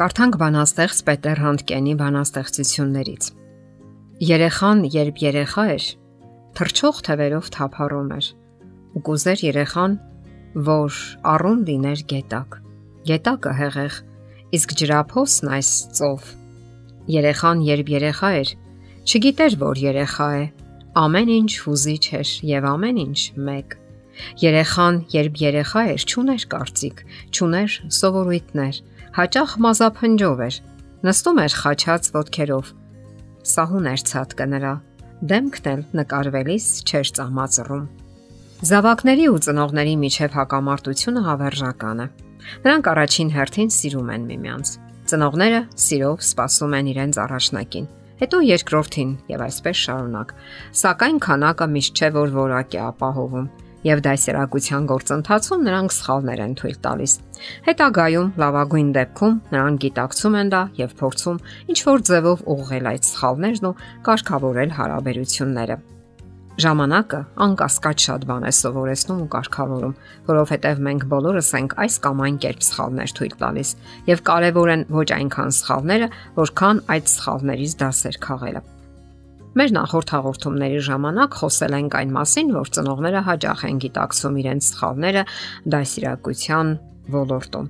Կարդանք բանաստեղծ Պետեր Հանդկենի բանաստեղծություններից։ Երեխան, երբ երեխա էր, թրջող թևերով թափառում էր։ Ու կուզեր երեխան, որ առուն լիներ գետակ։ Գետակը հեղեղ, իսկ ջրափոսն այս ծով։ Երեխան, երբ երեխա էր, չգիտեր, որ երեխա է։ Ամեն ինչ հուզիչ էր եւ ամեն ինչ մեկ։ Երեխան, երբ երեխա էր, ճուներ կարծիք, ճուներ սովորույթներ, հաճախ մազափնջով էր, նստում էր խաչած ոտքերով։ Սահուն էր ցածկը նրա, դեմքն էլ նկարվելիս չէր ծամածռում։ Զավակների ու ծնողների միջև հակամարտությունը հավերժական է։ Նրանք առաջին հերթին սիրում են միմյանց։ Ծնողները սիրով սպասում են իրենց առաջնակին, հետո երկրորդին եւ այսպես շարունակ։ Սակայն քանակը միշտ չէ որ որակ է ապահովում եւ դասերակցության գործընթացում նրանք սխալներ են թույլ տալիս։ Հետագայում լավագույն դեպքում նրանք գիտակցում են դա եւ փորձում ինչ որ ձևով ուղղել այդ սխալներն ու կարգավորել հարաբերությունները։ Ժամանակը անկասկած շատ բան է սովորեցնում ու կարգավորում, որովհետև մենք բոլորս ենք այս կամ այն կերպ սխալներ թույլ տալիս, եւ կարեւոր են ոչ այնքան սխալները, որքան այդ սխալներից դասեր քաղելը։ Մեր նախորդ հաղորդումների ժամանակ խոսել ենք այն մասին, որ ծնողները հաճախ են գիտակցում իրենց սխալները դասիրակության ոլորտում։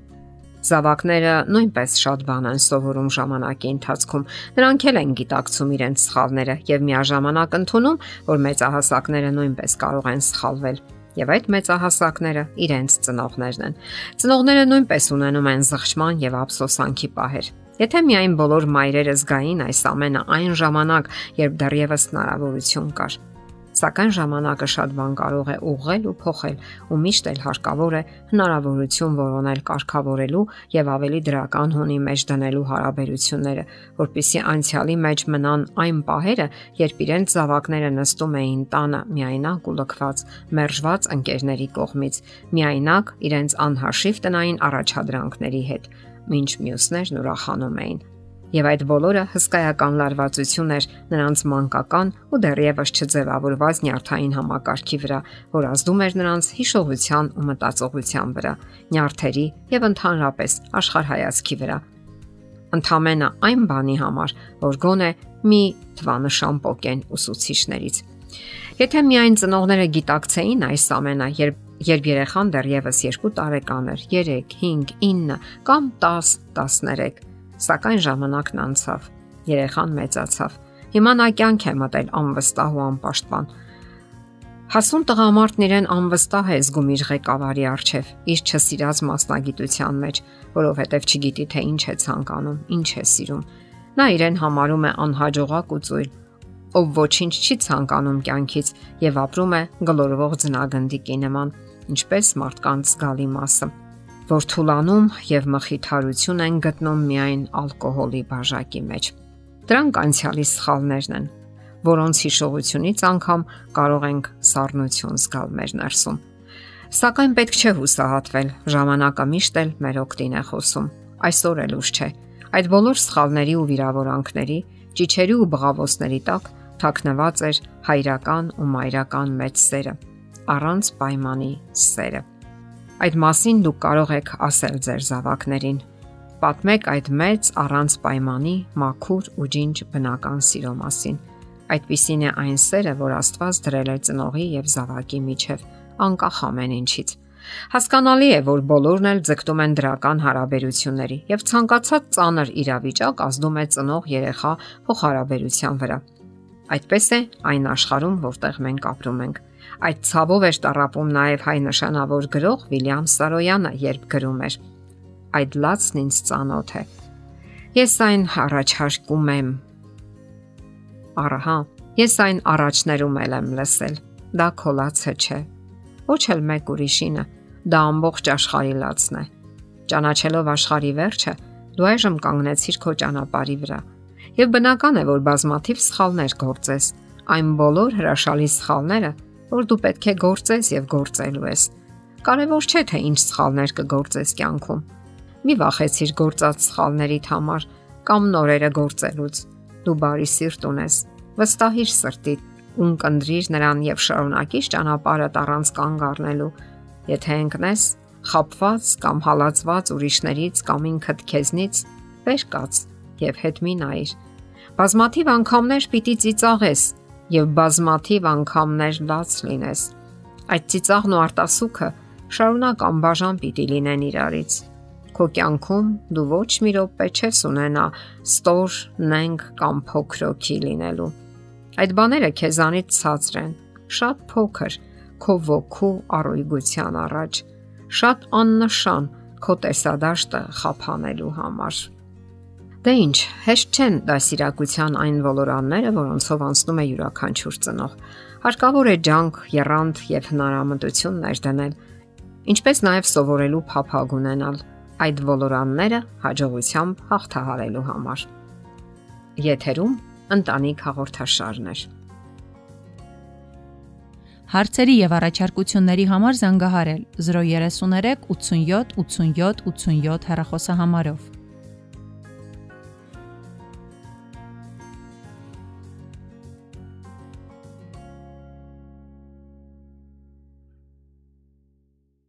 Զավակները նույնպես շատ բան են սովորում ժամանակի ընթացքում։ Նրանք էլ են գիտակցում իրենց սխալները եւ միաժամանակ ընդունում, որ մեծահասակները նույնպես կարող են սխալվել եւ այդ մեծահասակները իրենց ծնողներն են։ Ծնողները նույնպես ունենում են զղջման եւ ափսոսանքի պահեր։ Եթե միայն բոլոր մայրերը զգային այս ամենը այն ժամանակ, երբ դեռևս հնարավորություն կար։ Սակայն ժամանակը շատ բան կարող է ուղղել ու փոխել, ու միշտ էլ հարկավոր է հնարավորություն որոնել կարգավորելու եւ ավելի դրական հունի մեջ դնելու հարաբերությունները, որpիսի անցյալի մեջ մնան այն պահերը, երբ իրենց զավակները նստում էին տանը միայնակ ու լքված, մերժված ընկերների կողմից, միայնակ իրենց անհաշիվ տնային առաջադրանքների հետ, ինչ մյուսներն ուրախանում էին Եվ այդ բոլորը հսկայական լարվածություն էր նրանց մանկական ու դեռևս չձևավորված նյարդային համակարգի վրա, որ ազդում էր նրանց հիշողության ու մտածողության վրա, նյարդերի եւ ընդհանրապես աշխարհայացքի վրա։ Ընթամենը այն բանի համար, որ գոնե մի թվանշան փոկեն ուսուցիչներից։ Եթե միայն ծնողները գիտակցեին այս ամենը, երբ երբ երեխան դեռևս 2 տարեկան էր, 3, 5, 9 կամ 10, 13 Սակայն ժամանակն անցավ։ Երեխան մեծացավ։ Հիմա նա կյանք է մտել անվստահ ու անպաշտպան։ Հասուն տղամարդն իրեն անվստահ է զգում իր ղեկավարի արչև, իր չսիրած մասնագիտության մեջ, որովհետև չգիտի թե ինչ է ցանկանում, ինչ է սիրում։ Նա իրեն համարում է անհաջողակ ու ծույլ, ով ոչինչ չի ցանկանում կյանքից եւ ապրում է գլորվող ձնագնդիկի նման, ինչպես մարդկանց զգալի մասը որ թուլանում եւ մխիթարություն են գտնում միայն ալկոհոլի բաժակի մեջ։ Դրանք անցյալի սխալներն են, որոնց հիշողությունից անգամ կարող ենք սառնություն զգալ մեր ներսում։ Սակայն պետք չէ հուսահատվել, ժամանակը միշտ էլ մեր օգտին է խոսում։ Այսօր էլ ուշ չէ։ Այդ բոլոր սխալների ու վիրավորանքների, ճիչերի ու բղավոցների տակ թաքնված էր հայրական ու մայրական մեծ սերը, առանց պայմանի սերը։ Այդ մասին դուք կարող եք ասել ձեր զավակներին։ Պատմեք այդ մեծ առանց պայմանի մաքուր ու ջինջ բնական սիրո մասին։ Այդպիսին է այն սերը, որ Աստված դրել է ծնողի եւ զավակի միջև, անկախ ամեն ինչից։ Հասկանալի է, որ բոլորն էլ ձգտում են դրական հարաբերությունների եւ ցանկացած ծանր իրավիճակ ազդում է ծնող երեխա փոխհարաբերության վրա։ Այդպես է այն աշխարհում, որտեղ մենք ապրում ենք։ Այդ ցավով էր տարապում նաև հայ նշանավոր գրող Վիլյամ Սարոյանը, երբ գրում էր. Այդ լացն ինձ ծանոթ է։ Ես այն առաջարկում եմ։ Ահա, ես այն առաջներում եմ լսել։ Դա քոլացը չէ։ Ոչ էլ մեկ ուրիշինը, դա ամբողջ աշխարհի լացն է։ Ճանաչելով աշխարհի վերջը, դու այժմ կանգնեցիր քո ճանապարհի վրա Եվ բնական է, որ բազմաթիվ սխալներ գործես։ Այն բոլոր հրաշալի սխալները, որ դու պետք է գործես եւ գործելու ես։ Կարևոր չէ թե ինչ սխալներ կգործես կյանքում։ Մի վախեցիր գործած սխալներիդ համար կամ նորերը գործելուց։ Դու բարի սիրտ ունես։ Վստահիր սրտիդ, ունկնդրիր նրան եւ շարունակիր ճանապարհդ առանց կանգ առնելու։ Եթե ընկնես, խապված կամ հալածված ուրիշներից կամ ինքդ քեզնից, վեր կաց եւ հետ մի նայր։ Բազմաթիվ անգամներ պիտի ծիծաղես եւ բազմաթիվ անգամներ լաց լինես։ Այդ ծիծաղն ու արտասուքը շարունակ անբաժան պիտի լինեն իրարից։ Քո կյանքում դու ոչ մի րոպե չես ունենա ստոր, նենգ կամ փոքրոքի լինելու։ Այդ բաները քեզանից ցածր են, շատ փոքր քո ոգու առույգության առաջ, շատ աննշան քո տեսադաշտը խափանելու համար։ Դե ինչ, հեշտ չեն դասիրակության այն ոլորանները, որոնցով անցնում է յուրաքանչյուր ծնող։ Հարկավոր է ջանք, երանգ եւ հնարամտություն ներդնել, ինչպես նաեւ սովորելու փափագ ունենալ այդ ոլորանները հաջողությամբ հաղթահարելու համար։ Եթերում ընտանիք հաղորդաշարներ։ Հարցերի եւ առաջարկությունների համար զանգահարել 033 87 87 87 հեռախոսահամարով։